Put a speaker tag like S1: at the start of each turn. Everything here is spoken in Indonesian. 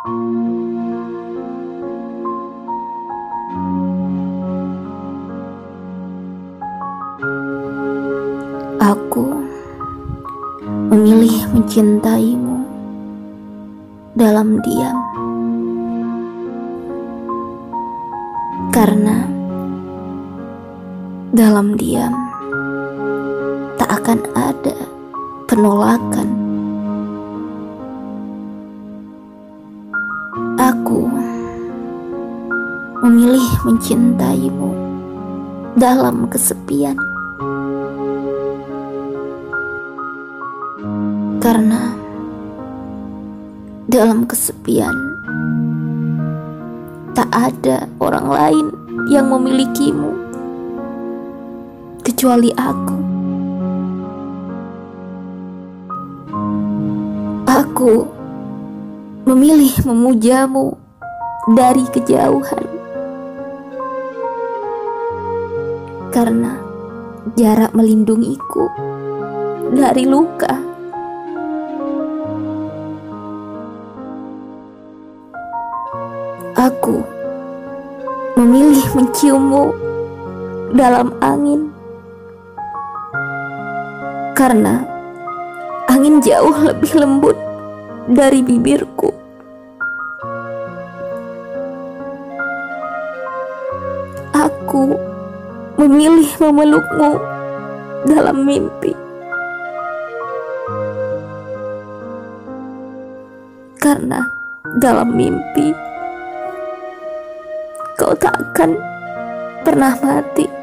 S1: Aku memilih mencintaimu dalam diam, karena dalam diam tak akan ada penolakan. Aku memilih mencintaimu dalam kesepian. Karena dalam kesepian tak ada orang lain yang memilikimu kecuali aku. Aku memilih memujamu dari kejauhan karena jarak melindungiku dari luka. Aku memilih menciummu dalam angin karena angin jauh lebih lembut dari bibirku. Aku memilih memelukmu dalam mimpi karena dalam mimpi kau tak akan pernah mati.